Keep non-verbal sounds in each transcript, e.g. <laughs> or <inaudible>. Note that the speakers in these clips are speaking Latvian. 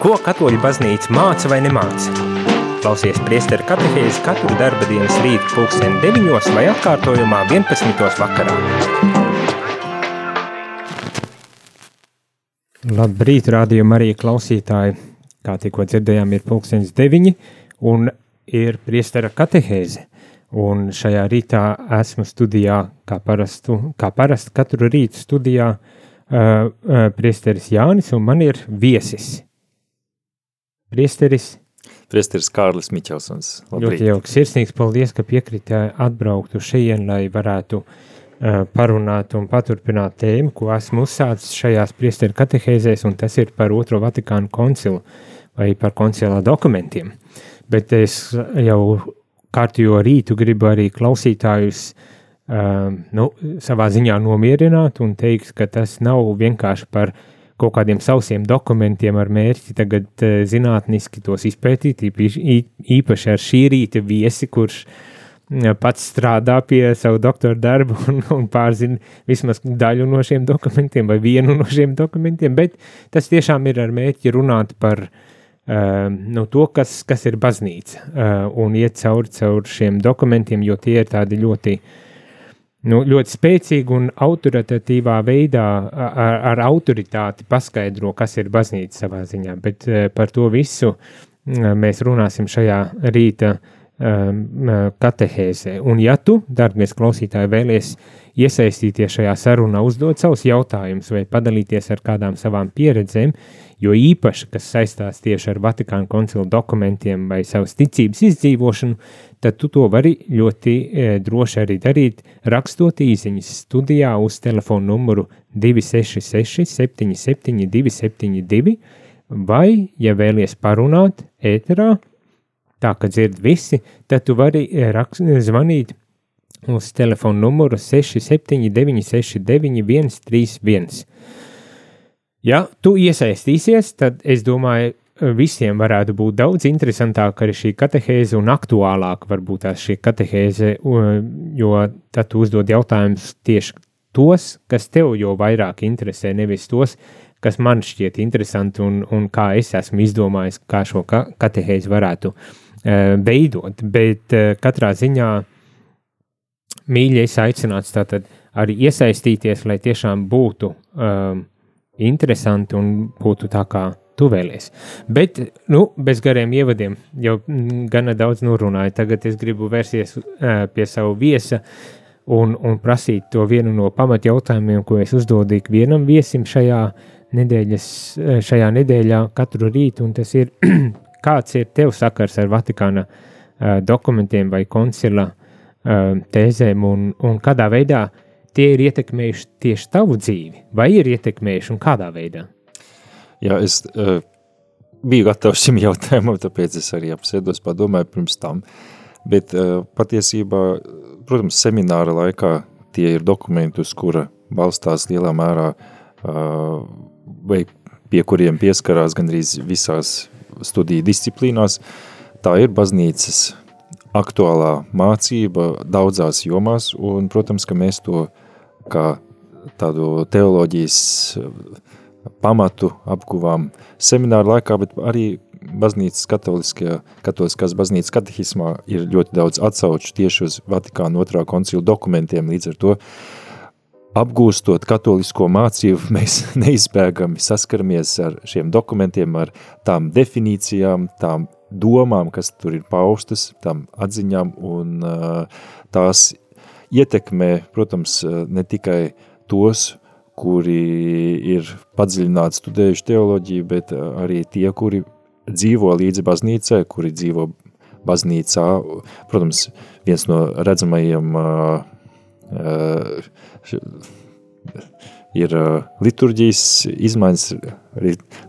Ko katoļu baznīca māca vai nemāca? Klausies priesteru katehēzi katru darba dienas rītu pulksteni 9 vai atkārtojumā 11. vakarā. Labrīt, rādījuma arī klausītāji. Kā tikko dzirdējām, ir pulkstenis 9 un ir priestera katehēze. Un šajā rītā esmu studijā, kā parastu, kā parastu katru rītu studijā, uh, uh, priesteris Jānis un man ir viesis. Priesteris. Priesteris Kārlis Miķelsons. Labrīt. Ļoti jauks. Sirsnīgs paldies, ka piekrita atbraukt uz šeit, lai varētu uh, parunāt un paturpināt tēmu, ko esmu uzsācis šajās priesteru katehēzēs, un tas ir par otro Vatikānu koncilu vai par koncilā dokumentiem. Bet es jau kārtējo rītu gribu arī klausītājus uh, nu, savā ziņā nomierināt un teikt, ka tas nav vienkārši par uh, kaut kādiem sausiem dokumentiem ar mērķi tagad uh, zinātniski tos izpētīt, īpaši ar šī rīta viesi, kurš pats strādā pie savu doktora darbu un, un pārzina vismaz daļu no šiem dokumentiem vai vienu no šiem dokumentiem, bet tas tiešām ir ar mērķi runāt par uh, nu, to, kas, kas ir baznīca uh, un iet cauri caur šiem dokumentiem, jo tie ir tādi ļoti uh, nu, ļoti spēcīgi un autoritatīvā veidā ar, ar autoritāti paskaidro, kas ir baznīca savā ziņā, bet eh, par to visu mēs runāsim šajā rīta um, katehēzē. Un ja tu, darbinieks klausītāji, vēlies iesaistīties šajā sarunā, uzdot savus jautājumus vai padalīties ar kādām savām pieredzēm, jo īpaši, kas saistās tieši ar Vatikānu koncilu dokumentiem vai savas ticības izdzīvošanu, tad tu to vari ļoti e, droši arī darīt, rakstot īsiņas studijā uz telefonu numuru 266 77 272, vai, ja vēlies parunāt ēterā, tā ka dzird visi, tad tu vari e, raks, zvanīt uz telefonu numuru 679 69 131. Ja tu iesaistīsies, tad es domāju, visiem varētu būt daudz interesantāka arī šī katehēze un aktuālāka varbūt tās šī katehēze, jo tad tu uzdod jautājumus tieši tos, kas tev jau vairāk interesē, nevis tos, kas man šķiet interesanti un, un kā es esmu izdomājis, kā šo ka katehēzi varētu uh, veidot. Bet uh, katrā ziņā mīļi es aicināts tātad arī iesaistīties, lai tiešām būtu um, interesanti un būtu tā kā tu vēlies. Bet, nu, bez gariem ievadiem jau gana daudz norunāju. Tagad es gribu vērsties uh, pie savu viesa un, un prasīt to vienu no pamat jautājumiem, ko es uzdodu ikvienam viesim šajā nedēļas, šajā nedēļā katru rītu, tas ir, <clears throat> kāds ir tev sakars ar Vatikāna uh, dokumentiem vai koncila uh, tēzēm, un, un kādā veidā tie ir ietekmējuši tieši tavu dzīvi, vai ir ietekmējuši un kādā veidā? Jā, es uh, biju gatavs šim jautājumam, tāpēc es arī apsēdos, padomāju pirms tam. Bet uh, patiesībā, protams, semināra laikā tie ir dokumenti, uz kura balstās lielā mērā uh, vai pie kuriem pieskarās gandrīz visās studiju disciplīnās. Tā ir baznīcas aktuālā mācība daudzās jomās, un, protams, ka mēs to kā tādu teoloģijas pamatu apguvām semināru laikā, bet arī baznīcas katoliskajā, katoliskās baznīcas katehismā ir ļoti daudz atsauču tieši uz Vatikāna otrā koncila dokumentiem, līdz ar to apgūstot katolisko mācību, <laughs> mēs neizbēgami saskaramies ar šiem dokumentiem, ar tām definīcijām, tām domām, kas tur ir paustas, tām atziņām, un uh, tās ietekmē, protams, ne tikai tos, kuri ir padziļināti studējuši teoloģiju, bet arī tie, kuri dzīvo līdzi baznīcai, kuri dzīvo baznīcā. Protams, viens no redzamajiem uh, ir liturģijas izmaiņas,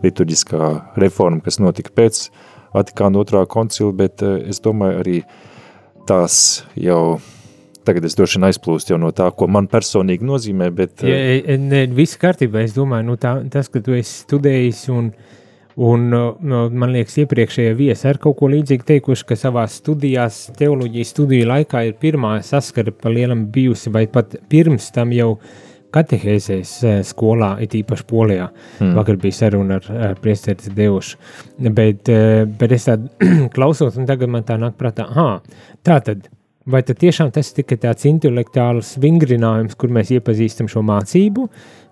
liturģiskā reforma, kas notika pēc Vatikāna otrā koncila, bet es domāju arī tās jau tagad es droši vien aizplūstu jau no tā, ko man personīgi nozīmē, bet... Ja, eh, eh, ne, viss kārtībā, es domāju, nu tā, tas, ka tu esi studējis un, un no, man liekas, iepriekšējie viesi ar kaut ko līdzīgu teikuši, ka savā studijās, teoloģijas studiju laikā ir pirmā saskara pa lielam bijusi, vai pat pirms tam jau katehēzēs skolā, it īpaši Polijā. Mm. Vakar bija saruna ar, ar priesteris Devušu. Bet, bet es tādu <clears throat> klausos, un tagad man tā nāk prātā, ah, tā tad, vai tiešām tas tikai tāds intelektuāls vingrinājums, kur mēs iepazīstam šo mācību,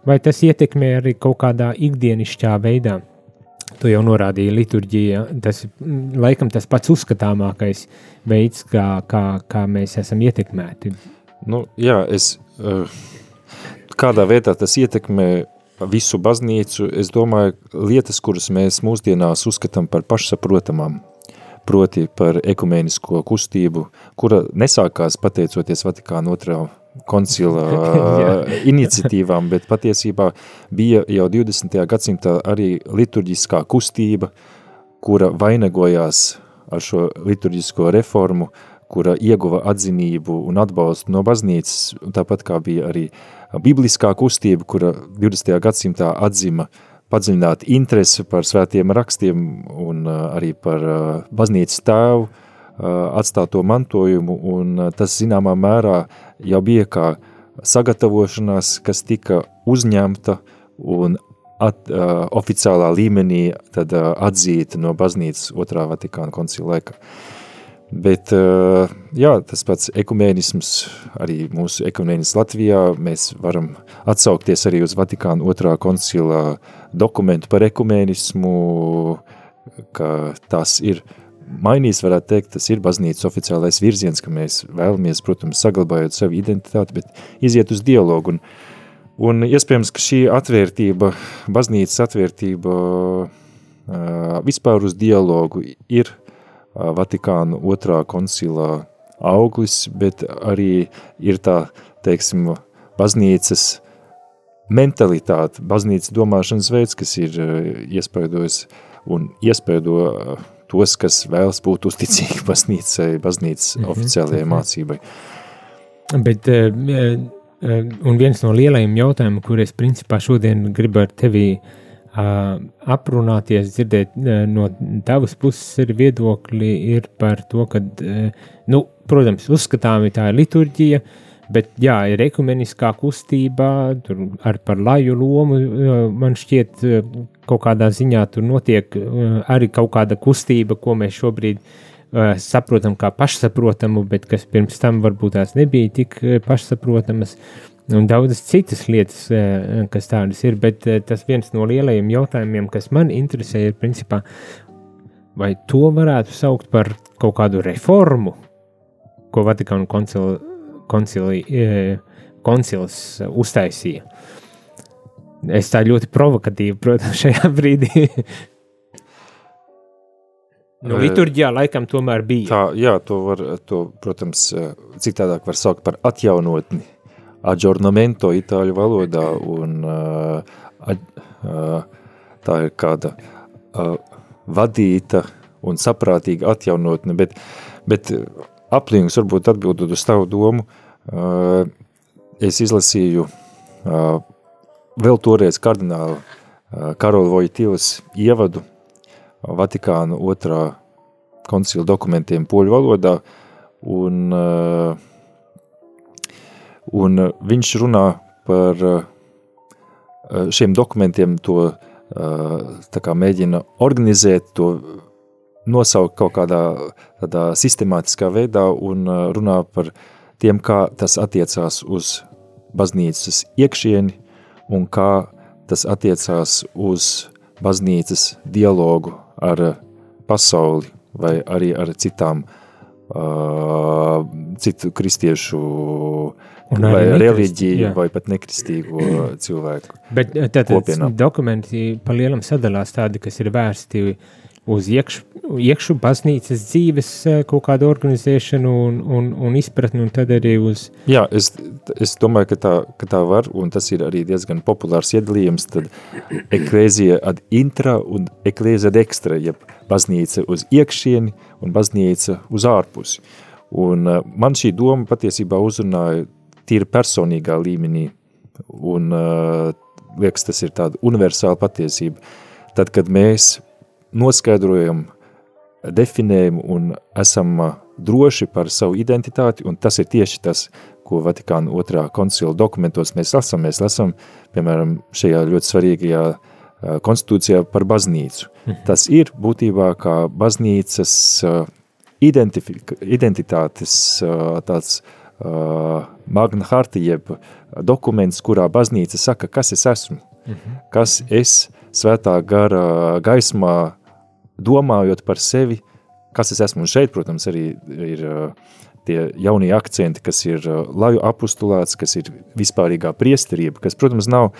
vai tas ietekmē arī kaut kādā ikdienišķā veidā? Tu jau norādīji, liturģija, tas ir mm, laikam tas pats uzskatāmākais veids, kā, kā, kā mēs esam ietekmēti. Nu, jā, es, eh, kādā veidā tas ietekmē visu baznīcu, es domāju, lietas, kuras mēs mūsdienās uzskatām par pašsaprotamām, proti par ekumēnisko kustību, kura nesākās pateicoties Vatikāna otrā koncila <laughs> iniciatīvām, bet patiesībā bija jau 20. gadsimtā arī liturģiskā kustība, kura vainagojās ar šo liturģisko reformu, kura ieguva atzinību un atbalstu no baznīcas, tāpat kā bija arī bibliskā kustība, kura 20. gadsimtā atzima padziļināt interesi par svētiem rakstiem un arī par baznīcas tēvu, atstāto mantojumu, un tas zināmā mērā jau bija kā sagatavošanās, kas tika uzņemta un at, uh, oficiālā līmenī tad, uh, atzīta no baznīcas otrā Vatikāna koncila laika. Bet, uh, jā, tas pats ekumēnisms, arī mūsu ekumēnis Latvijā, mēs varam atsaukties arī uz Vatikāna otrā koncila dokumentu par ekumēnismu, ka tas ir uh, mainījis, varētu teikt, tas ir baznīcas oficiālais virziens, ka mēs vēlamies, protams, saglabājot savu identitāti, bet iziet uz dialogu. Un, un iespējams, ka šī atvērtība, baznīcas atvērtība vispār uz dialogu ir Vatikāna otrā koncilā auglis, bet arī ir tā, teiksim, baznīcas mentalitāte, baznīcas domāšanas veids, kas ir iespaidojis un iespaido tos, kas vēlas būt uzticīgi <laughs> baznīcai, baznīcas mm -hmm. oficiālajai mhm. mācībai. Bet, un viens no lielajiem jautājumiem, kur es principā šodien gribu ar tevi aprunāties, dzirdēt no tavas puses ir viedokļi, ir par to, ka, nu, protams, uzskatāmi tā ir liturģija, uh, Bet, jā, ir ekumeniskā kustība, tur ar par laju lomu. Man šķiet, kaut kādā ziņā tur notiek arī kaut kāda kustība, ko mēs šobrīd saprotam kā pašsaprotamu, bet kas pirms tam varbūt tās nebija tik pašsaprotamas. Un daudzas citas lietas, kas tādas ir, bet tas viens no lielajiem jautājumiem, kas man interesē, ir principā, vai to varētu saukt par kaut kādu reformu, ko Vatikāna koncila koncili, e, koncils uztaisīja. Es tā ļoti provokatīvi, protams, <laughs> šajā brīdī. nu, liturģijā laikam tomēr bija. Tā, jā, to var, to, protams, citādāk var saukt par atjaunotni. Adjornamento itāļu valodā, un uh, uh, tā ir kāda uh, vadīta un saprātīga atjaunotne, bet, bet aplīngus varbūt atbildot uz tavu domu, uh, es izlasīju uh, vēl toreiz kardinālu uh, Karola Vojtīvas ievadu Vatikānu otrā koncila dokumentiem poļu valodā, un, un viņš runā par šiem dokumentiem to kā mēģina organizēt, to nosaukt kaut kādā tādā sistemātiskā veidā un runā par tiem, kā tas attiecās uz baznīcas iekšieni un kā tas attiecās uz baznīcas dialogu ar pasauli vai arī ar citām uh, citu kristiešu un vai reliģiju jā. vai pat nekristīgo cilvēku Bet tātad kopienām. dokumenti pa lielam sadalās tādi, kas ir vērsti uz iekš, iekšu baznīcas dzīves eh, kaut kādu organizēšanu un, un, un izpratni, un tad arī uz... Jā, es, es domāju, ka tā, ka tā var, un tas ir arī diezgan populārs iedalījums, tad eklēzija ad intra un eklēzija ad extra, ja baznīca uz iekšieni un baznīca uz ārpusi. Un uh, man šī doma patiesībā uzrunāja tīri personīgā līmenī, un uh, liekas, tas ir tāda universāla patiesība. Tad, kad mēs noskaidrojam, definējam un esam droši par savu identitāti, un tas ir tieši tas, ko Vatikāna otrā koncila dokumentos mēs lasām. Mēs lasām, piemēram, šajā ļoti svarīgajā konstitūcijā par baznīcu. Mhm. Tas ir būtībā kā baznīcas identitātes tāds magna harta, jeb dokuments, kurā baznīca saka, kas es esmu, mhm. kas es svētā gara gaismā domājot par sevi, kas es esmu. Un šeit, protams, arī ir tie jaunie akcenti, kas ir laju apustulāts, kas ir vispārīgā priesterība, kas, protams, nav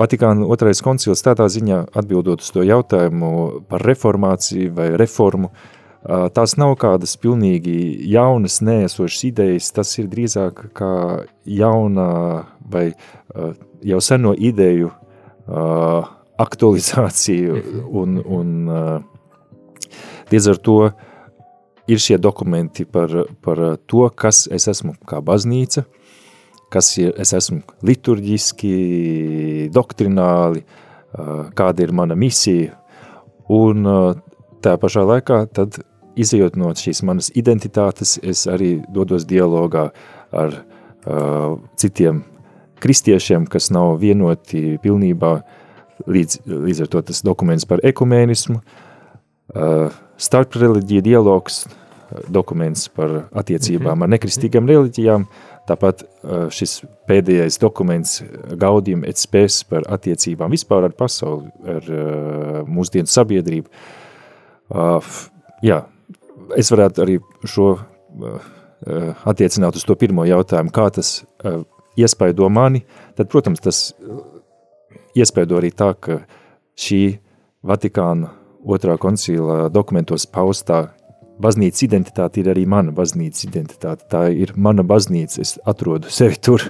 Vatikāna otrais koncils tādā ziņā atbildot uz to jautājumu par reformāciju vai reformu, tās nav kādas pilnīgi jaunas, neesošas idejas, tas ir drīzāk kā jauna vai jau seno ideju aktualizācija un, un līdz ar to ir šie dokumenti par, par to, kas es esmu kā baznīca, kas ir, es esmu liturģiski, doktrināli, kāda ir mana misija, un tā pašā laikā tad izejot no šīs manas identitātes, es arī dodos dialogā ar uh, citiem kristiešiem, kas nav vienoti pilnībā, līdz, līdz ar to tas dokuments par ekumēnismu, uh, starp reliģija dialogs, dokuments par attiecībām mhm. ar nekristīgām reliģijām, tāpat šis pēdējais dokuments Gaudium et spēs par attiecībām vispār ar pasauli, ar mūsdienu sabiedrību. Jā, es varētu arī šo attiecināt uz to pirmo jautājumu, kā tas iespaido mani, tad, protams, tas iespaido arī tā, ka šī Vatikāna otrā koncila dokumentos paustā baznīcas identitāte ir arī mana baznīcas identitāte. Tā ir mana baznīca, es atrodu sevi tur,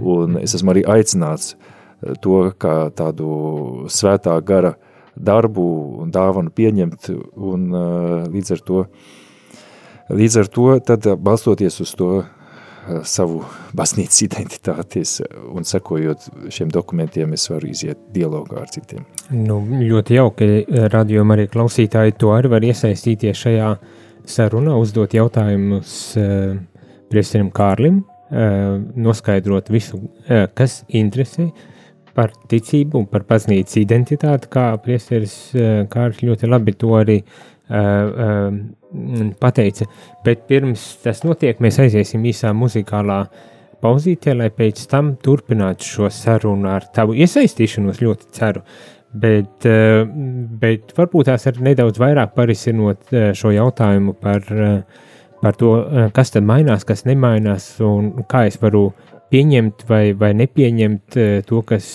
un es esmu arī aicināts eh, to kā tādu svētā gara darbu un dāvanu pieņemt, un eh, līdz ar to, līdz ar to tad balstoties uz to Eh, savu baznīcas identitātes un sekojot šiem dokumentiem, es varu iziet dialogā ar citiem. Nu, ļoti jauki, radījumi arī klausītāji to arī var iesaistīties šajā sarunā, uzdot jautājumus uh, priesterim Kārlim, uh, noskaidrot visu, uh, kas interesē par ticību un par baznīcas identitāti, kā priesteris Kārlis ļoti labi to arī pateica, bet pirms tas notiek, mēs aiziesim īsā muzikālā pauzītē, lai pēc tam turpinātu šo sarunu ar tavu iesaistīšanos, ļoti ceru. Bet, eh, bet varbūt tās ir nedaudz vairāk parisinot eh, šo jautājumu par, eh, par to, kas tad mainās, kas nemainās, un kā es varu pieņemt vai, vai nepieņemt to, kas,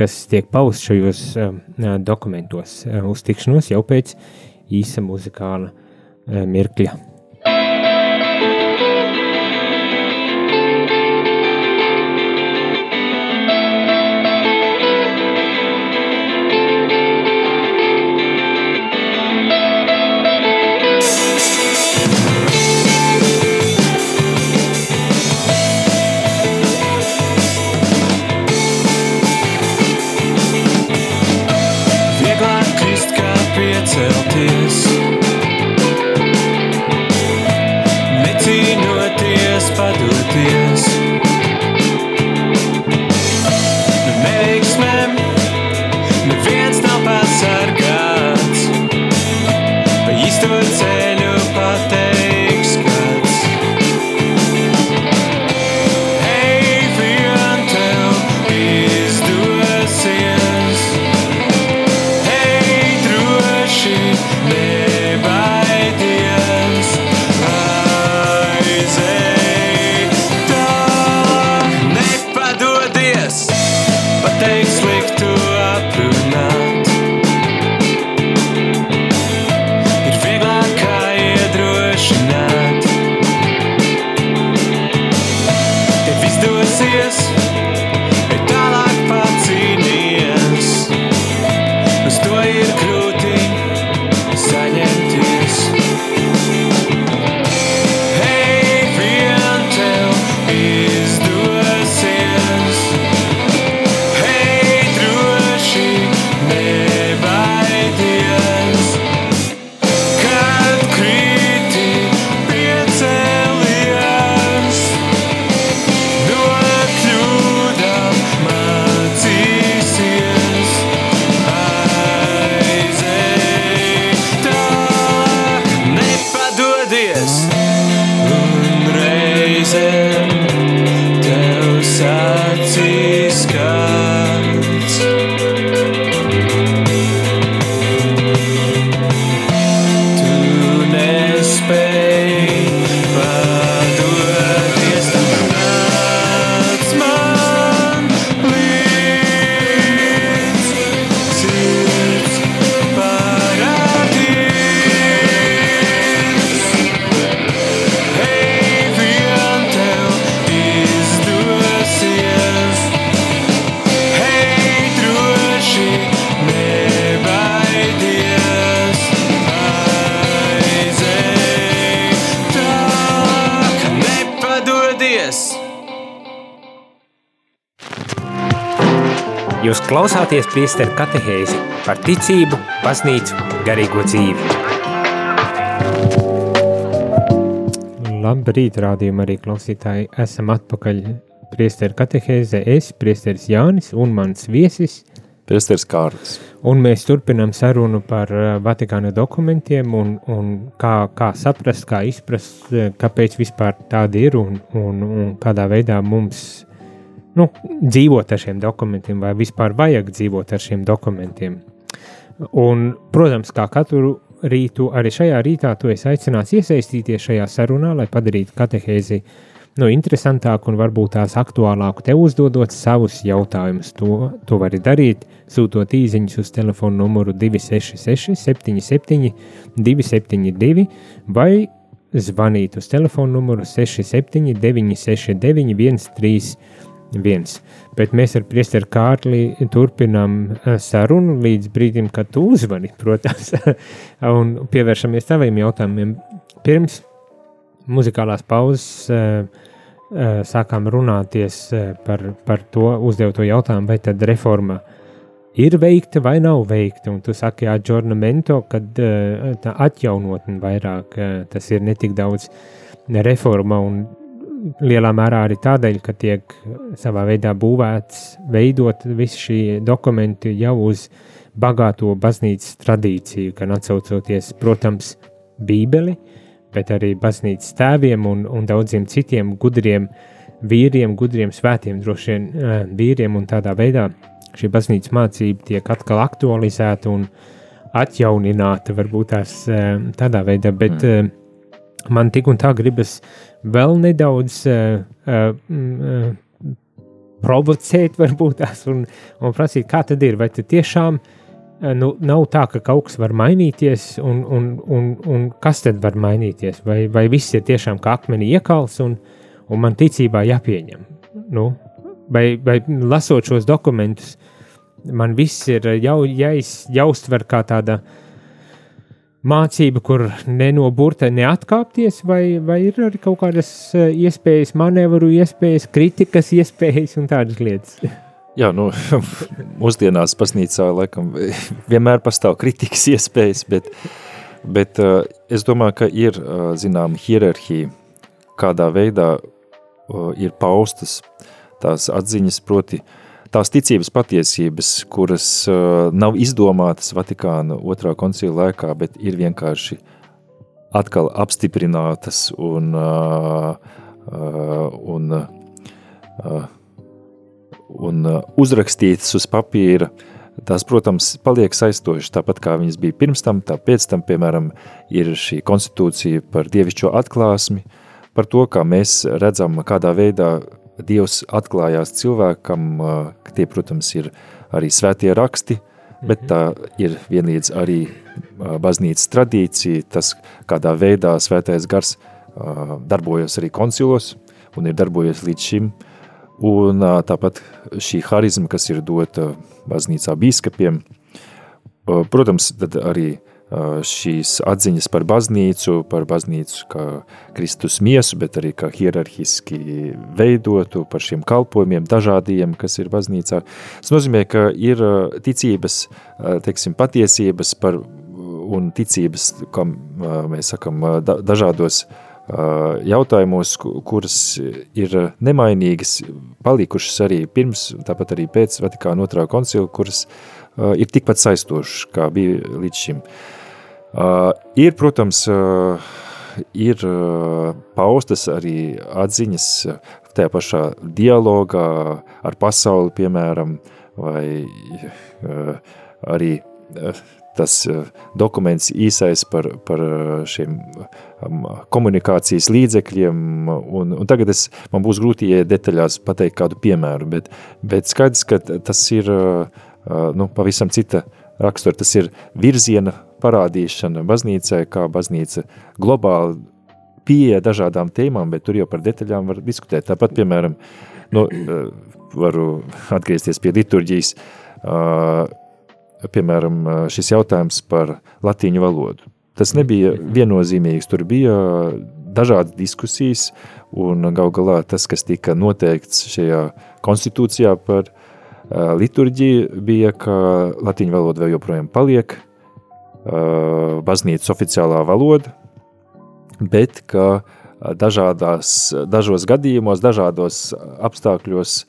kas tiek pausts šajos dokumentos. Uz tikšanos jau pēc īsa muzikāla eh, mirkļa. Klausāties priesteru katehēzi par ticību, baznīcu, garīgo dzīvi. Labrīt, rādījumi arī klausītāji. Esam atpakaļ priesteru katehēze. Es, priesteris Jānis un mans viesis. Priesteris Kārlis. Un mēs turpinām sarunu par uh, Vatikāna dokumentiem un, un kā, kā saprast, kā izprast, uh, kāpēc vispār tādi ir un, un, un kādā veidā mums nu, dzīvot ar šiem dokumentiem, vai vispār vajag dzīvot ar šiem dokumentiem. Un, protams, kā katru rītu, arī šajā rītā tu esi aicināts iesaistīties šajā sarunā, lai padarītu katehēzi nu, interesantāku un varbūt tās aktuālāku, te uzdodot savus jautājumus. To, to vari darīt, sūtot īsiņus uz telefona numuru 266, 77, 272 vai zvanīt uz telefona numuru 67, 969, 131 viens. Bet mēs ar priesteru Kārli turpinām eh, sarunu līdz brīdim, kad tu uzvani, <laughs> protams, <laughs> un pievēršamies taviem jautājumiem. Pirms muzikālās pauzes uh, uh, sākām runāties par, par to uzdevuto jautājumu, vai tad reforma ir veikta vai nav veikta, un tu saki, adžornamento, kad tā atjaunotne vairāk, tas ir netik daudz reforma un lielā mērā arī tādēļ, ka tiek savā veidā būvēts, veidot visi šie dokumenti jau uz bagāto baznīcas tradīciju, gan atsaucoties, protams, Bībeli, bet arī baznīcas tēviem un, un daudziem citiem gudriem vīriem, gudriem svētiem, droši vien eh, vīriem, un tādā veidā šī baznīcas mācība tiek atkal aktualizēta un atjaunināta, varbūt tās eh, tādā veidā, bet mm. man tik un tā gribas vēl nedaudz uh, uh, provocēt, varbūt tās, un, un prasīt, kā tad ir. Vai tad tiešām nu, nav tā, ka kaut kas var mainīties, un, un, un, un kas tad var mainīties? Vai, vai viss ir tiešām kā akmenī iekals, un, un man ticībā jāpieņem? Nu, vai, vai lasot šos dokumentus, man viss ir jau, jāiz, jāuztver kā tāda uh, mācība, kur ne no burta neatkāpties, vai, vai ir arī kaut kādas eh, iespējas, manevru iespējas, kritikas iespējas un tādas lietas? <laughs> Jā, nu, mūsdienās baznīcā laikam vienmēr pastāv kritikas iespējas, bet, bet uh, es domāju, ka ir, uh, zinām, hierarhija, kādā veidā ir paustas tās atziņas, proti uh, tās ticības patiesības, kuras uh, nav izdomātas Vatikāna otrā koncila laikā, bet ir vienkārši atkal apstiprinātas un, uh, uh, un, uh, un uh, uzrakstītas uz papīra, tās, protams, paliek saistošas, tāpat kā viņas bija pirms tam, tā pēc tam, piemēram, ir šī konstitūcija par dievišķo atklāsmi, par to, kā mēs redzam, kādā veidā Dievs atklājās cilvēkam, ka tie, protams, ir arī svētie raksti, bet mhm. tā ir vienlīdz arī baznīcas tradīcija, tas, kādā veidā svētais gars darbojas arī koncilos un ir darbojies līdz šim, un tāpat šī harizma, kas ir dota baznīcā bīskapiem, protams, tad arī šīs atziņas par baznīcu, par baznīcu kā Kristus miesu, bet arī kā hierarhiski veidotu, par šiem kalpojumiem dažādiem, kas ir baznīcā. Tas nozīmē, ka ir ticības, teiksim, patiesības par, un ticības, kā mēs sakam, dažādos jautājumos, kuras ir nemainīgas, palikušas arī pirms, tāpat arī pēc Vatikāna otrā koncila, kuras ir tikpat saistošas, kā bija līdz šim. Uh, Uh, ir, protams, uh, ir uh, paustas arī atziņas tajā pašā dialogā ar pasauli, piemēram, vai uh, arī uh, tas uh, dokuments īsais par, par šiem um, komunikācijas līdzekļiem, un, un tagad es, man būs grūti ieiet detaļās pateikt kādu piemēru, bet, bet skaidrs, ka tas ir nu, pavisam cita rakstura, tas ir virziena parādīšana baznīcai, kā baznīca globāli pieeja dažādām tēmām, bet tur jau par detaļām var diskutēt. Tāpat, piemēram, nu, eh, varu atgriezties pie liturģijas, piemēram, šis jautājums par latīņu valodu. Tas nebija viennozīmīgs, tur bija dažādas diskusijas, un gal galā tas, kas tika noteikts šajā konstitūcijā par liturģija bija, ka latīņu valoda vēl joprojām paliek baznīcas oficiālā valoda, bet ka dažādās, dažos gadījumos, dažādos apstākļos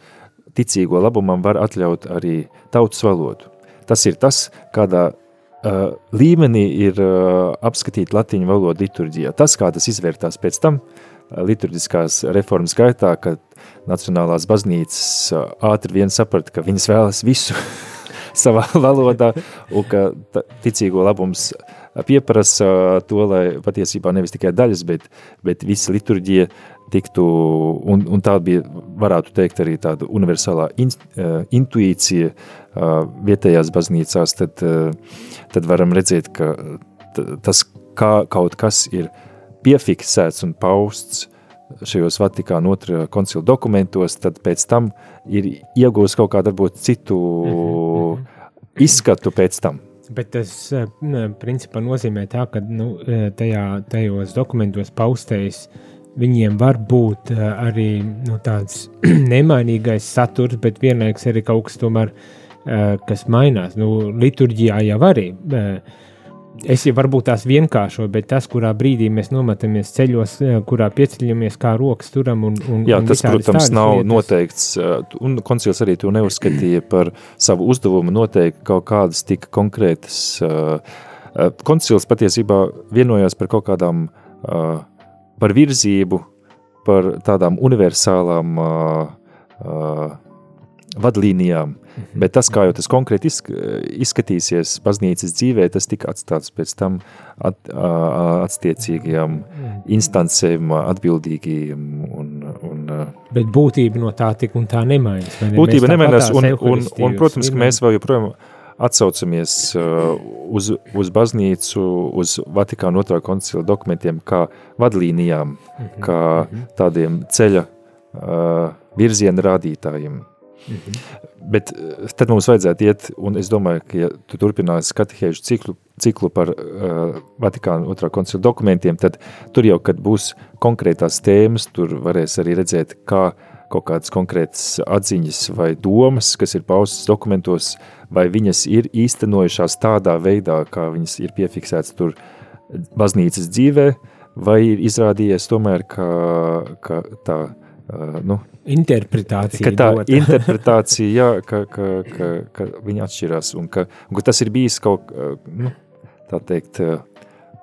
ticīgo labumam var atļaut arī tautas valodu. Tas ir tas, kādā uh, līmenī ir uh, apskatīta latīņu valoda liturģijā. Tas, kā tas izvērtās pēc tam, uh, liturģiskās reformas gaitā, kad Nacionālās baznīcas ātri vien saprata, ka viņas vēlas visu <laughs> savā <laughs> valodā, un ka ticīgo labums pieprasa to, lai patiesībā nevis tikai daļas, bet, bet visa liturģija tiktu, un, un tā bija, varētu teikt, arī tāda universālā in, uh, intuīcija uh, vietējās baznīcās, tad, uh, tad varam redzēt, ka tas kā kaut kas ir piefiksēts un pausts šajos Vatikāna otrā koncila dokumentos, tad pēc tam ir iegūst kaut kādu varbūt citu mm -hmm. izskatu pēc tam. Bet tas principā nozīmē tā, ka nu, tajā, tajos dokumentos paustais viņiem var būt arī nu, tāds <clears throat> nemainīgais saturs, bet vienlaiks arī kaut kas tomēr, kas mainās. Nu, liturģijā jau arī Es jau varbūt tās vienkāršo, bet tas, kurā brīdī mēs nometamies ceļos, eh, kurā pieceļamies, kā rokas turam un, un Jā, tas, un protams, nav lietas. noteikts, eh, un koncils arī to neuzskatīja par savu uzdevumu noteikt kaut kādas tik konkrētas. Eh, koncils patiesībā vienojās par kaut kādām, par virzību, par tādām universālām vadlīnijām, Mhm. Bet tas, kā jau tas konkrēti izskatīsies baznīcas dzīvē, tas tika atstāts pēc tam at, attiecīgajām mhm. instancēm, atbildīgajiem. Un, un, Bet būtība no tā tik un tā nemainās. Ne? Būtība nemainās, un, un, un, protams, ka mēs vēl joprojām atsaucamies uz, uz baznīcu, uz Vatikāna otrā koncila dokumentiem kā vadlīnijām, mm -hmm. kā mhm. tādiem ceļa uh, virziena rādītājiem. Mhm. Bet eh, tad mums vajadzētu iet, un es domāju, ka ja tu turpināsi katehēžu ciklu, ciklu par uh, Vatikāna otrā koncila dokumentiem, tad tur jau, kad būs konkrētās tēmas, tur varēs arī redzēt, kā kaut kādas konkrētas atziņas vai domas, kas ir paustas dokumentos, vai viņas ir īstenojušās tādā veidā, kā viņas ir piefiksētas tur baznīcas dzīvē, vai ir izrādījies tomēr, ka, ka tā, uh, nu, interpretācija. Ka tā dota. <laughs> interpretācija, jā, ka, ka, ka, ka viņi atšķirās un ka, un ka tas ir bijis kaut, nu, tā teikt,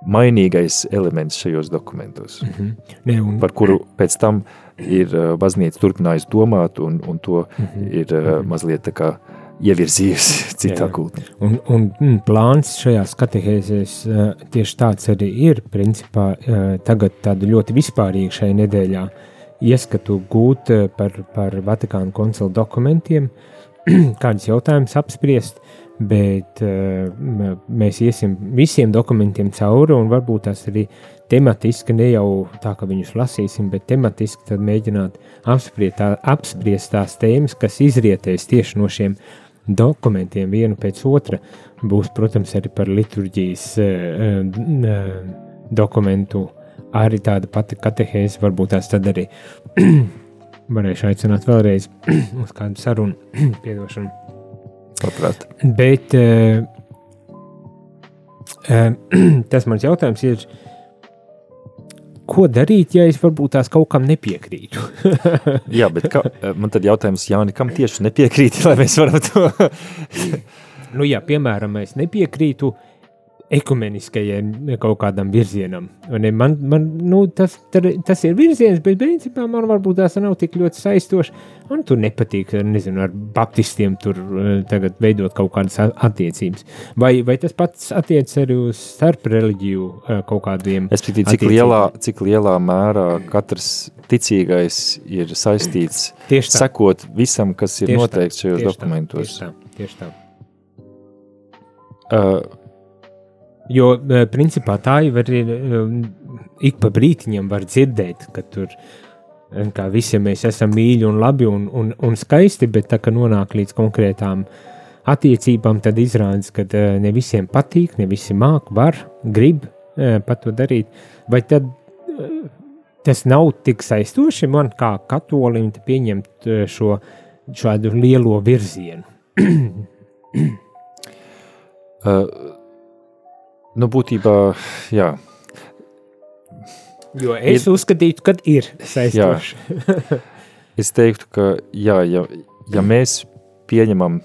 mainīgais elements šajos dokumentos, mm -hmm. ne, un, par kuru pēc tam ir baznīca turpinājis domāt un, un to mm -hmm. ir -hmm. mazliet tā kā ievirzījusi citā kultūrā. Un, un mm, plāns šajās katehēzēs tieši tāds arī ir, principā tagad tādu ļoti vispārīgi šai nedēļā, ieskatu gūt eh, par, par Vatikānu koncilu dokumentiem, <clears throat> kādus jautājumus apspriest, bet uh, mēs iesim visiem dokumentiem cauri un varbūt tās arī tematiski, ne jau tā, ka viņus lasīsim, bet tematiski tad mēģināt apspriest, tā, apspriest tās tēmas, kas izrietēs tieši no šiem dokumentiem vienu pēc otra. Būs, protams, arī par liturģijas uh, dokumentu uh, arī tāda pati katehēze, varbūt tās tad arī <clears throat> varēšu aicināt vēlreiz <clears throat> uz kādu sarunu, <clears throat> piedošanu. Labprāt. Bet uh, tas mans jautājums ir, ko darīt, ja es varbūt tās kaut kam nepiekrītu? <laughs> Jā, bet ka, man tad jautājums, Jāni, kam tieši nepiekrīt, lai mēs varam to... <laughs> nu jā, piemēram, es nepiekrītu uh, ekumeniskajam kaut kādam virzienam. Man, man, nu, tas, tar, tas ir virziens, bet principā man varbūt tās nav tik ļoti saistošs. Man tur nepatīk, nezinu, ar baptistiem tur eh, tagad veidot kaut kādas attiecības. Vai, vai tas pats attiec arī uz starp reliģiju eh, kaut kādiem? Es pietīju, cik lielā, cik lielā mērā katrs ticīgais ir saistīts tieši tā. sekot visam, kas ir tieši noteikts šajos tieši dokumentos. Tā, tieši tā, tieši tā. Uh, Jo, e, principā, tā jau ir e, ik pa brītiņam var dzirdēt, ka tur e, kā visi mēs esam mīļi un labi un, un, un skaisti, bet tā kā nonāk līdz konkrētām attiecībām, tad izrādās, ka ne visiem patīk, ne visi māk, var, grib pat to darīt. Vai tad tas nav tik saistoši man kā katolim pieņemt šo šādu lielo virzienu. <clears throat> uh, nu, būtībā, jā. Jo es ir, uzskatītu, ka ir saistoši. es teiktu, ka jā, ja, ja mēs pieņemam,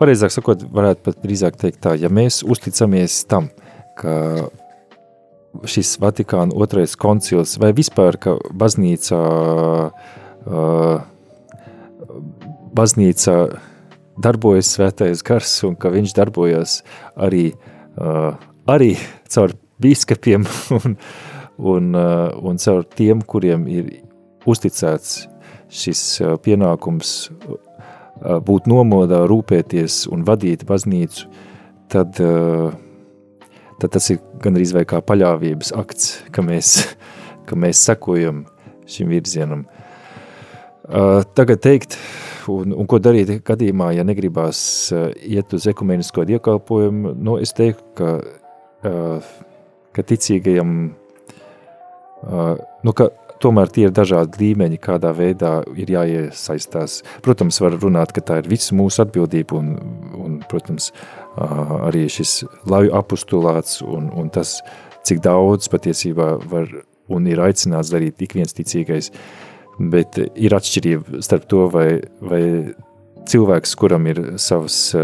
pareizāk sakot, varētu pat drīzāk teikt tā, ja mēs uzticamies tam, ka šis Vatikāna otrais koncils vai vispār, ka baznīca, uh, baznīca darbojas svētais gars un ka viņš darbojas arī, uh, arī caur bīskapiem <laughs> un, un, uh, un caur tiem, kuriem ir uzticēts šis uh, pienākums uh, būt nomodā, rūpēties un vadīt baznīcu, tad tad tas ir gandrīz vai kā paļāvības akts, ka mēs, <laughs> ka mēs sekojam šim virzienam. Tagad teikt, un, un ko darīt gadījumā, ja negribās iet uz ekumenisko diekalpojumu, nu, es teiktu, ka, ka ticīgajam, uh, nu, ka tomēr tie ir dažādi līmeņi, kādā veidā ir jāiesaistās. Protams, var runāt, ka tā ir visu mūsu atbildība un, un protams, uh, arī šis laju apustulāts un, un tas, cik daudz patiesībā var un ir aicināts darīt ik viens ticīgais, bet ir atšķirība starp to, vai, vai cilvēks, kuram ir savs,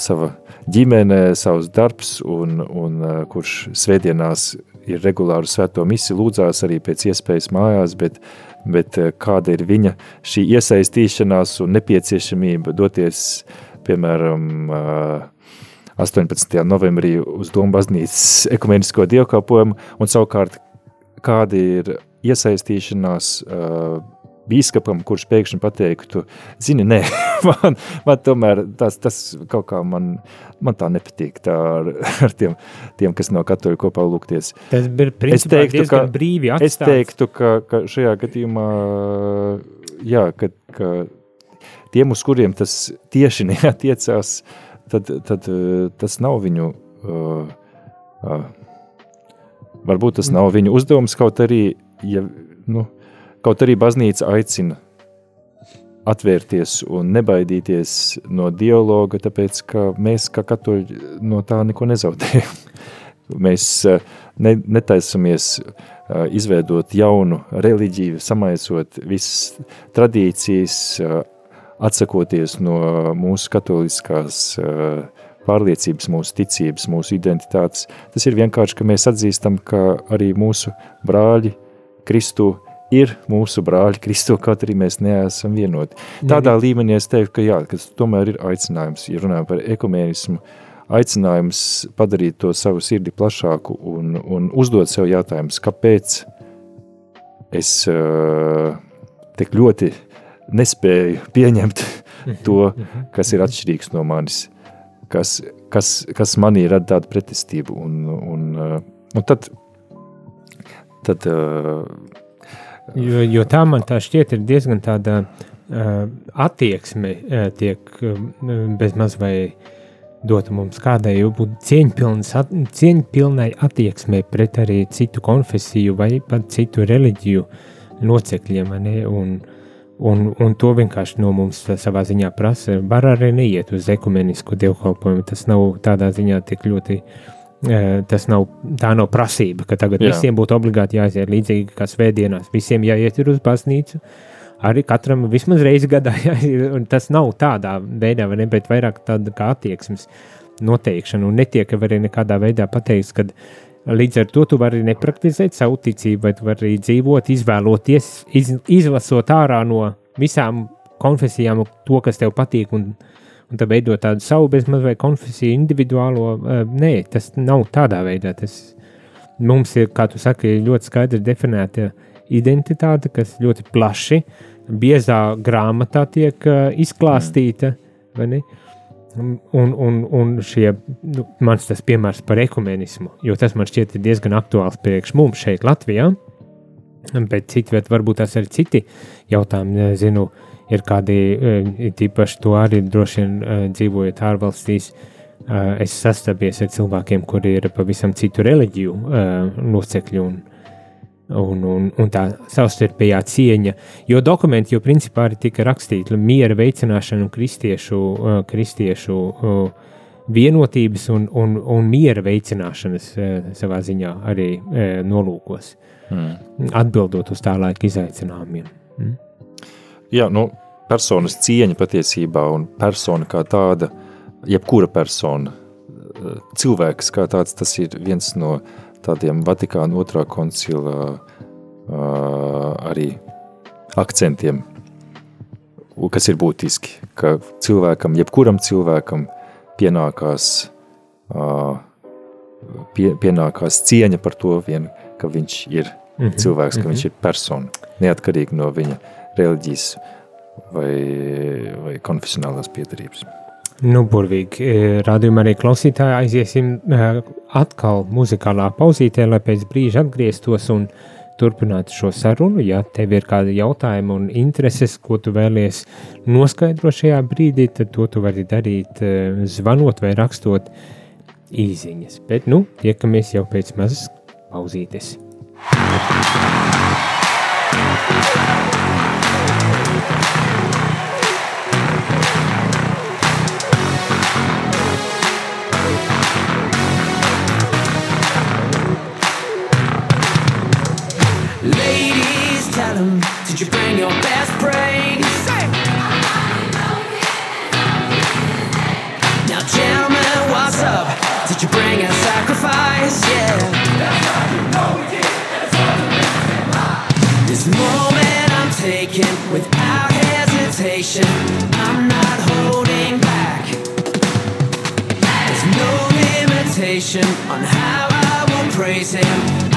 sava ģimene, savs darbs un, un kurš svētdienās ir regulāru svēto misi, lūdzās arī pēc iespējas mājās, bet, bet kāda ir viņa šī iesaistīšanās un nepieciešamība doties uh, piemēram, 18. novembrī uz Domu baznīcas ekumenisko dievkalpojumu, un savukārt kāda ir iesaistīšanās bīskapam, kurš pēkšņi pateiktu, zini, nē, <laughs> man, man tomēr tas, tas kaut kā man, man tā nepatīk tā ar, <laughs> ar tiem, tiem, kas nav katoļu kopā lūgties. Tas ir principā teiktu, diezgan ka, brīvi atstāts. Es teiktu, ka, ka šajā gadījumā, jā, ka, ka tiem, uz kuriem tas tieši <laughs> neatiecās, tad, tad eh, tas nav viņu, uh, uh, varbūt tas nav viņu uzdevums, kaut arī, ja, nu, kaut arī baznīca aicina atvērties un nebaidīties no dialoga, tāpēc, ka mēs kā katoļi no tā neko nezaudējam. <laughs> Mēs ne, netaisamies izveidot jaunu reliģiju, samaisot visas tradīcijas, atsakoties no mūsu katoliskās eh, pārliecības, mūsu ticības, mūsu identitātes. Tas ir vienkārši, ka mēs atzīstam, ka arī mūsu brāļi Kristu ir mūsu brāļi Kristu, kaut arī mēs neesam vienoti. Tādā ne, līmenī es teiktu, ka jā, ka tomēr ir aicinājums, ja runājam par ekumēnismu, aicinājums padarīt to savu sirdi plašāku un, un uzdot sev jautājumus, kāpēc es uh, tik ļoti nespēju pieņemt to, kas ir atšķirīgs no manis, kas, kas, kas manī rada tādu pretestību. Un, un, uh, un tad, tad uh, jo, jo tā man tā šķiet ir diezgan tāda uh, attieksme uh, tiek uh, bezmaz vai dota mums kādai būt cieņpilnai attieksmei pret arī citu konfesiju vai pat citu reliģiju locekļiem, un uh, Un, un to vienkārši no mums savā ziņā prasa. Var arī neiet uz ekumenisku dievkalpojumu. Tas nav tādā ziņā tik ļoti. Tas nav, tā nav prasība, ka tagad Jā. visiem būtu obligāti jāiziet līdzīgi kā svētdienās. Visiem jāiet uz baznīcu. Arī katram vismaz reizi gadā <laughs> jāiet. Tas nav tādā veidā, vai ne, bet vairāk tāda kā attieksmes noteikšana. Un netiek arī nekādā veidā pateikts, ka Līdz ar to tu vari nepraktizēt savu ticību, bet vari dzīvot, izvēloties, iz, izlasot ārā no visām konfesijām to, kas tev patīk, un, un tad veidot tādu savu bezmaz vai konfesiju individuālo. Nē, tas nav tādā veidā. Tas mums ir, kā tu saki, ļoti skaidri definēta identitāte, kas ļoti plaši, biezā grāmatā tiek izklāstīta. Mm. Un, un, un šie, nu, mans tas piemērs par ekumenismu, jo tas man šķiet diezgan aktuāls priekš mums šeit Latvijā, bet citi, bet varbūt tas ir citi jautājumi, zinu, ir kādi, eh, tīpaši to arī droši vien eh, dzīvojot ārvalstīs, eh, es sastapies ar cilvēkiem, kuri ir pavisam citu reliģiju locekļi un, un, un, un tā savstarpējā cieņa. Jo dokumenti jau principā arī tika rakstīti miera veicināšanu un kristiešu, kristiešu vienotības un, un, un miera veicināšanas savā ziņā arī nolūkos, mm. atbildot uz tā laika izaicinājumiem. Mm. Jā, nu, personas cieņa patiesībā un persona kā tāda, jebkura persona, cilvēks kā tāds, tas ir viens no tādiem Vatikāna otrā koncila uh, arī akcentiem, kas ir būtiski, ka cilvēkam, jebkuram cilvēkam pienākās, uh, pie, pienākās cieņa par to vien, ka viņš ir -hmm. cilvēks, ka mm -hmm. viņš ir persona, neatkarīgi no viņa reliģijas vai, vai konfesionālās piedarības. Nu, burvīgi. E, Radījumā arī klausītāji aiziesim e, atkal muzikālā pauzītē, lai pēc brīža atgrieztos un turpinātu šo sarunu. Ja tev ir kādi jautājumi un intereses, ko tu vēlies noskaidrot šajā brīdī, tad to tu vari darīt e, zvanot vai rakstot īziņas. Bet, nu, tiekamies jau pēc mazas pauzītes. Did hesitation. I'm not holding back. There's no limitation on how I will praise Him.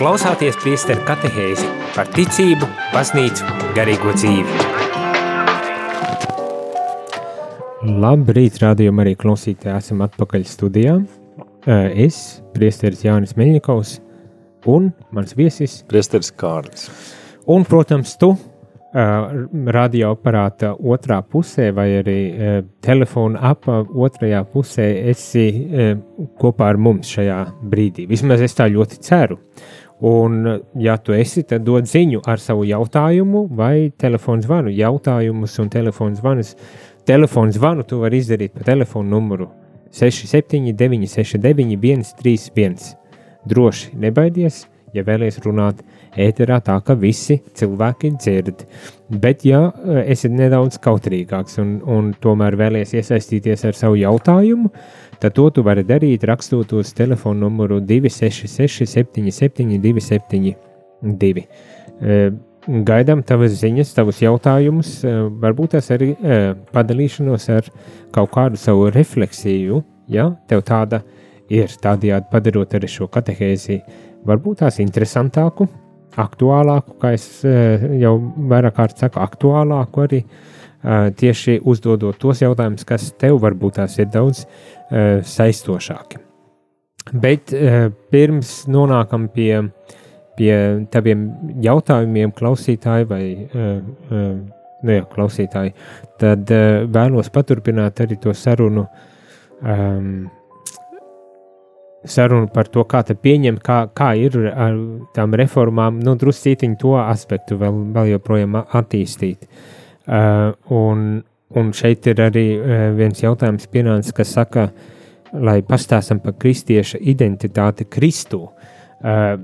Klausāties priesteru katehēzi par ticību, baznīcu, garīgo dzīvi. Labrīt, rādījumā arī klausītāji, esam atpakaļ studijā. Es, priesteris Jānis Meļņikovs un mans viesis. Priesteris Kārlis. Un, protams, tu, radioaparāta otrā pusē, vai arī telefona apā otrajā pusē, esi kopā ar mums šajā brīdī. Vismaz es tā ļoti ceru. Un, ja tu esi, tad dod ziņu ar savu jautājumu vai telefonu zvanu. Jautājumus un telefonu zvanus. Telefonu zvanu tu vari izdarīt pa telefonu numuru 679, 69, 131. Droši nebaidies, ja vēlies runāt ēterā tā, ka visi cilvēki dzird. Bet, ja eh, esi nedaudz kautrīgāks un, un tomēr vēlies iesaistīties ar savu jautājumu, tad to tu vari darīt rakstot uz telefonu numuru 266 77 272. Gaidām tavas ziņas, tavus jautājumus, eh, varbūt tas arī eh, padalīšanos ar kaut kādu savu refleksiju, ja tev tāda ir, tādējādi padarot arī šo katehēzi varbūt tās interesantāku, aktuālāku, kā es eh, jau vairāk kārt saku, aktuālāku arī tieši uzdodot tos jautājumus, kas tev varbūt tās ir daudz saistošāki. Bet pirms nonākam pie, pie taviem jautājumiem, klausītāji vai nu jā, klausītāji, tad vēlos paturpināt arī to sarunu um, sarunu par to, kā te pieņemt, kā, kā ir ar tām reformām, nu, druscītiņu to aspektu vēl, vēl joprojām attīstīt. Uh, un, un šeit ir arī uh, viens jautājums pienācis, kas saka, lai pastāstam par kristieša identitāti Kristu. Uh,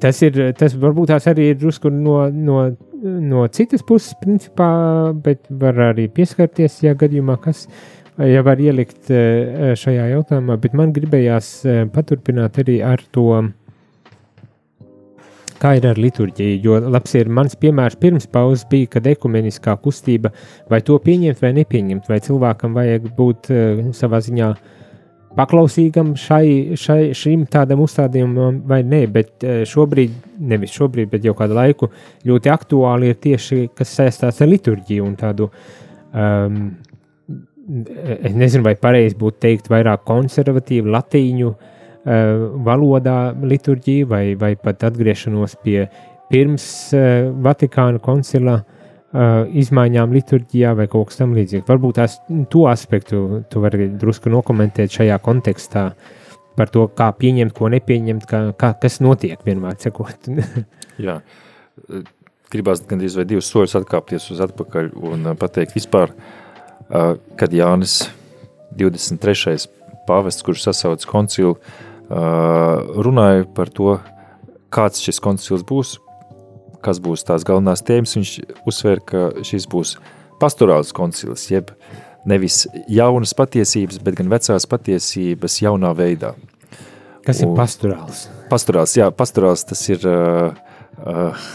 tas ir, tas varbūt tās arī ir drusku no, no, no citas puses, principā, bet var arī pieskarties, ja gadījumā kas ja var ielikt eh, šajā jautājumā, bet man gribējās paturpināt arī ar to, kā ir ar liturģiju. Jo labs ir mans piemērs pirms pauzes bija, kad ekumeniskā kustība vai to pieņemt vai nepieņemt, vai cilvēkam vajag būt eh, savā ziņā paklausīgam šai, šai, šim tādam uzstādījumam vai nē, bet šobrīd, nevis šobrīd, bet jau kādu laiku ļoti aktuāli ir tieši, kas saistās ar liturģiju un tādu um, es nezinu, vai pareizi būtu teikt, vairāk konservatīvu latīņu uh, valodā liturģiju, vai, vai pat atgriešanos pie pirms Vatikāna koncila izmaiņām liturģijā vai kaut kas tamlīdzīgs. Varbūt tās to aspektu tu vari drusku nokomentēt šajā kontekstā par to, kā pieņemt, ko nepieņemt, kā, kā, kas notiek vienmēr cekot. <laughs> Jā, gribās gandrīz vai divus soļus atkāpties uz atpakaļ un pateikt vispār, kad Jānis 23. pāvests, kurš sasauc koncilu, runāja par to, kāds šis koncils būs, kas būs tās galvenās tēmas, viņš uzsver, ka šis būs pastorāls koncils, jeb nevis jaunas patiesības, bet gan vecās patiesības jaunā veidā. Kas ir pastorāls? Pastorāls, jā, pastorāls tas ir uh, uh,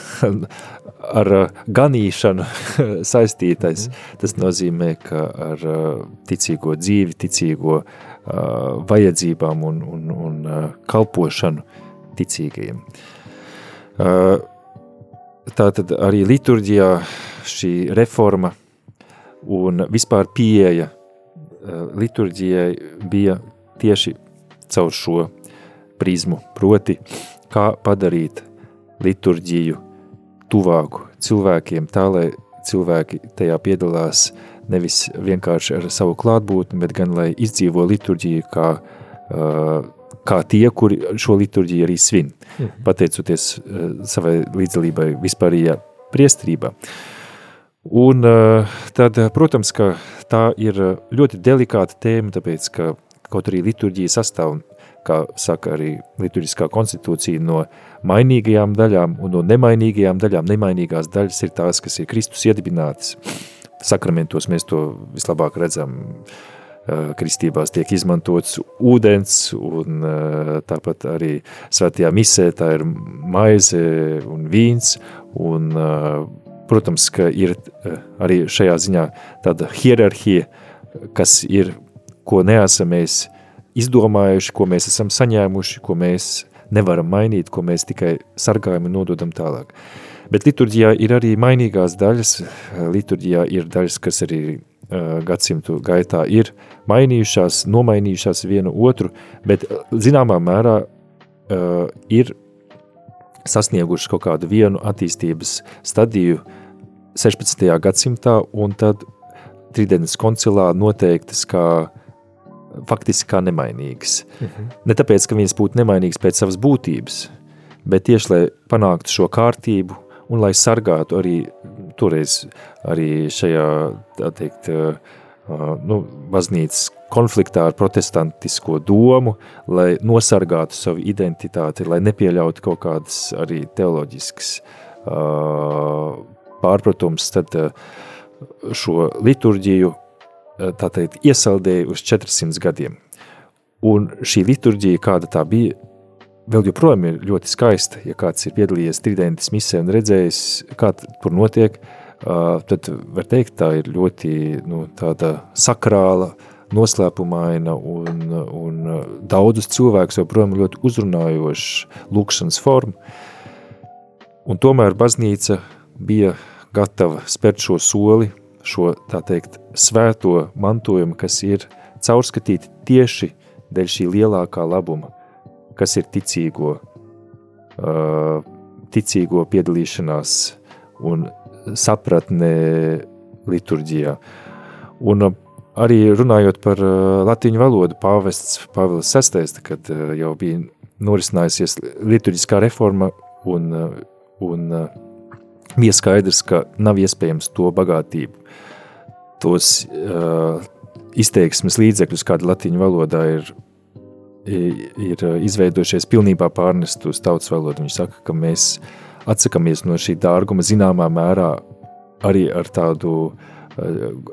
ar uh, ganīšanu <laughs> saistītais. Mhm. Tas nozīmē, ka ar uh, ticīgo dzīvi, ticīgo uh, vajadzībām un, un, un kalpošanu ticīgajiem. Tātad arī liturģijā šī reforma un vispār pieeja liturģijai bija tieši caur šo prizmu, proti, kā padarīt liturģiju tuvāku cilvēkiem, tā lai cilvēki tajā piedalās nevis vienkārši ar savu klātbūtni, bet gan lai izdzīvo liturģiju kā, uh, kā tie, kuri šo liturģiju arī svin, mhm. pateicoties uh, savai līdzdalībai vispārījā priestrībā. Un uh, tad, protams, ka tā ir ļoti delikāta tēma, tāpēc, ka kaut arī liturģija sastāv kā saka arī liturģiskā konstitūcija, no mainīgajām daļām un no nemainīgajām daļām. Nemainīgās daļas ir tās, kas ir Kristus iedibinātas. Sakramentos mēs to vislabāk redzam. Kristībās tiek izmantots ūdens, un tāpat arī svētajā misē tā ir maize un vīns, un, protams, ka ir arī šajā ziņā tāda hierarhija, kas ir, ko neesam mēs izdomājuši, ko mēs esam saņēmuši, ko mēs nevaram mainīt, ko mēs tikai sargājam un nododam tālāk. Bet liturģijā ir arī mainīgās daļas, liturģijā ir daļas, kas arī uh, gadsimtu gaitā ir mainījušās, nomainījušās vienu otru, bet zināmā mērā uh, ir sasnieguši kaut kādu vienu attīstības stadiju 16. gadsimtā, un tad Tridentes koncilā noteiktas kā faktiski kā nemainīgas. Mhm. Ne tāpēc, ka viņas būtu nemainīgas pēc savas būtības, bet tieši, lai panāktu šo kārtību un lai sargātu arī toreiz arī šajā, tā teikt, nu, baznīcas konfliktā ar protestantisko domu, lai nosargātu savu identitāti, lai nepieļautu kaut kādas arī teoloģiskas pārpratums, tad šo liturģiju tā teikt, iesaldēja uz 400 gadiem. Un šī liturģija, kāda tā bija, vēl joprojām ir ļoti skaista. Ja kāds ir piedalījies tridentis misē un redzējis, kā tur notiek, tad var teikt, tā ir ļoti nu, sakrāla, noslēpumaina un, un daudzus cilvēkus joprojām ļoti uzrunājoša lūkšanas forma. Un tomēr baznīca bija gatava spērt šo soli, šo, tā teikt, svēto mantojumu, kas ir caurskatīti tieši dēļ šī lielākā labuma, kas ir ticīgo, uh, ticīgo piedalīšanās un sapratne liturģijā. Un uh, arī runājot par uh, latīņu valodu, pāvests Pāvils VI, kad jau bija norisinājusies liturģiskā reforma un, un bija skaidrs, ka nav iespējams to bagātību, tos uh, izteiksmes līdzekļus, kāda latīņu valodā ir, ir izveidojušies, pilnībā pārnest uz tautas valodu. Viņš saka, ka mēs atsakamies no šī dārguma zināmā mērā arī ar tādu uh,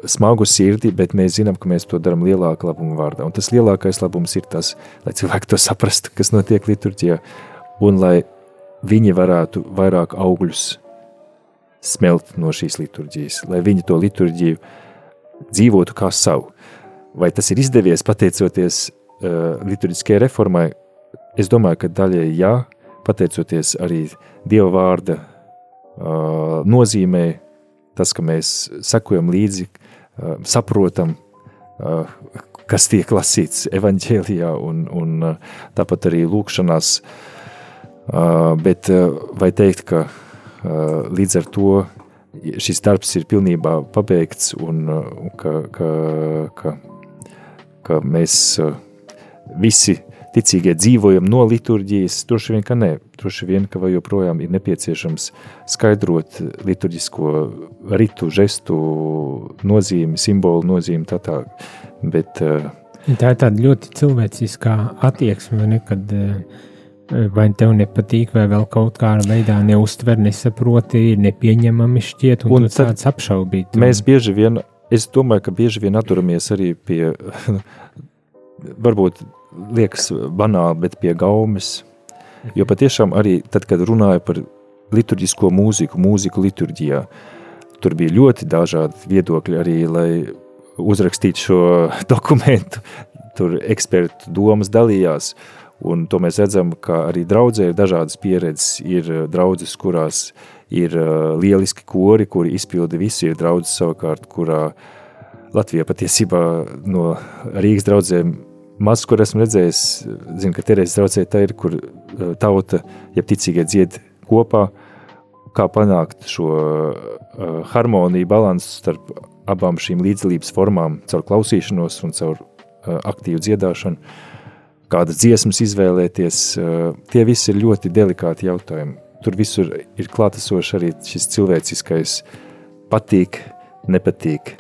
smagu sirdi, bet mēs zinām, ka mēs to darām lielāka labuma vārdā. Un tas lielākais labums ir tas, lai cilvēki to saprastu, kas notiek liturģijā, un lai viņi varētu vairāk augļus smelt no šīs liturģijas, lai viņi to liturģiju dzīvotu kā savu. Vai tas ir izdevies pateicoties uh, liturģiskajai reformai? Es domāju, ka daļai jā, pateicoties arī Dieva vārda uh, nozīmē, tas, ka mēs sekojam līdzi, uh, saprotam, kas tiek lasīts evaņģēlijā un, un tāpat arī lūkšanās, bet vai teikt, ka līdz ar to šis darbs ir pilnībā pabeigts un ka, ka, ka, ka mēs visi ticīgie dzīvojam no liturģijas, droši vien, ka nē, droši vien, ka vai joprojām ir nepieciešams skaidrot liturģisko ritu, žestu nozīmi, simbolu nozīmi tā tā, bet... Tā ir tāda ļoti cilvēciskā attieksme, ne, kad uh, vai tev nepatīk, vai vēl kaut kādā veidā neuztver, nesaproti, nepieņemami šķiet, un, un tu tāds apšaubīt. Mēs bieži vien, es domāju, ka bieži vien atturamies arī pie, <laughs> varbūt liekas banāli, bet pie gaumes, jo patiešām arī tad, kad runāju par liturģisko mūziku, mūziku liturģijā, tur bija ļoti dažādi viedokļi arī, lai uzrakstītu šo <laughs> dokumentu, tur ekspertu domas dalījās, Un to mēs redzam, ka arī draudzē ir dažādas pieredzes. Ir eh, draudzes, kurās ir uh, lieliski kori, kuri izpilda visu. Ir draudzes savukārt, kurā Latvijā patiesībā no Rīgas draudzēm maz, kur esmu redzējis, zinu, ka Terēzes draudzē tā ir, kur uh, tauta, ja ticīgie dzied kopā, kā panākt šo uh, harmoniju, balansu starp abām šīm līdzdalības formām, caur klausīšanos un caur uh, aktīvu dziedāšanu kādas dziesmas izvēlēties. Tie visi ir ļoti delikāti jautājumi. Tur visur ir klātesoši arī šis cilvēciskais patīk, nepatīk.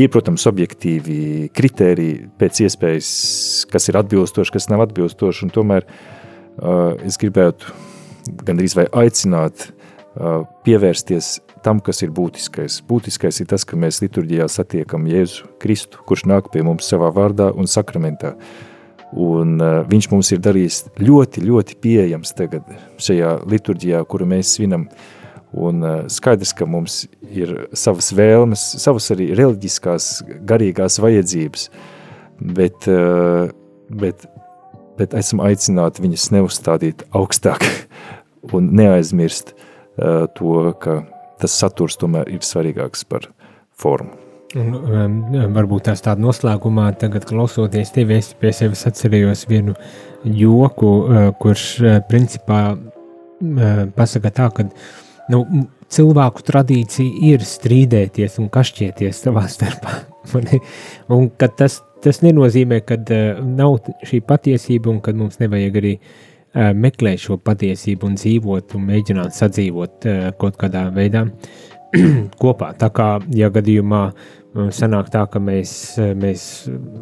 Ir, protams, objektīvi kritēriji pēc iespējas, kas ir atbilstoši, kas nav atbilstoši, tomēr uh, es gribētu gandrīz vai aicināt uh, pievērsties tam, kas ir būtiskais. Būtiskais ir tas, ka mēs liturģijā satiekam Jēzu Kristu, kurš nāk pie mums savā vārdā un sakramentā. Uh, Un uh, viņš mums ir darījis ļoti, ļoti pieejams tagad šajā liturģijā, kuru mēs svinam. Un uh, skaidrs, ka mums ir savas vēlmes, savas arī reliģiskās, garīgās vajadzības, bet, uh, bet, bet esam aicināti viņus neuzstādīt augstāk <laughs> un neaizmirst uh, to, ka tas saturs tomēr ir svarīgāks par formu. Un, um, varbūt tās tāda noslēgumā, tagad klausoties tevi, es pie sevis atcerējos vienu joku, uh, kurš uh, principā uh, pasaka tā, ka nu, cilvēku tradīcija ir strīdēties un kašķieties savā <laughs> starpā. un tas, tas nenozīmē, ka uh, nav šī patiesība un ka mums nevajag arī uh, meklēt šo patiesību un dzīvot un mēģināt sadzīvot uh, kaut kādā veidā <clears throat> kopā. Tā kā, ja gadījumā uh, sanāk tā, ka mēs, mēs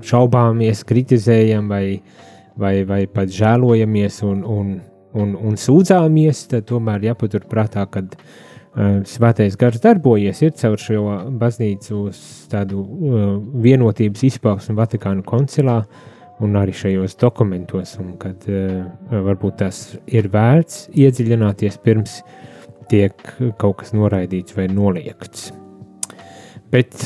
šaubāmies, kritizējam vai, vai, vai pat žēlojamies un, un, un, un sūdzāmies, tad tomēr jāpaturprātā, ka uh, svētais gars darbojies ir caur šo baznīcu tādu uh, vienotības izpausmu Vatikānu koncilā un arī šajos dokumentos, un kad uh, varbūt tas ir vērts iedziļināties pirms tiek kaut kas noraidīts vai noliegts. Bet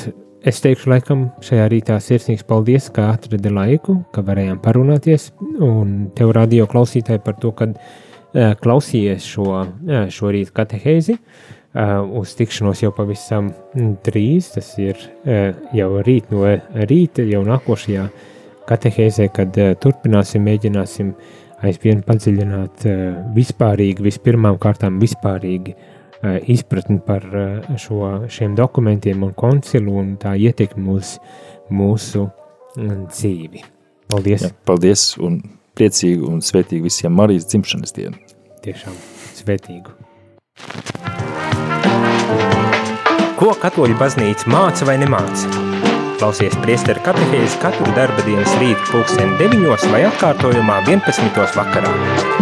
Es teikšu, laikam, šajā rītā sirsnīgs paldies, ka atradi laiku, ka varējām parunāties, un tev radio klausītāji par to, ka uh, klausījies šo, uh, šo rītu katehēzi. Uh, uz tikšanos jau pavisam drīz, tas ir uh, jau rīt no rīta, jau nākošajā katehēzē, kad uh, turpināsim, mēģināsim aizvien padziļināt uh, vispārīgi, vispirmām kārtām vispārīgi uh, izpratni par eh, šo, šiem dokumentiem un koncilu un tā ietekmi uz mūsu mm, dzīvi. Paldies! Jā, paldies un priecīgu un svētīgu visiem Marijas dzimšanas dienu. Tiešām svētīgu. Ko katoļu baznīca māca vai nemāca? Klausies priesteru katehēzi katru darba dienas rītu pulksteni 9 vai atkārtojumā 11. vakarā.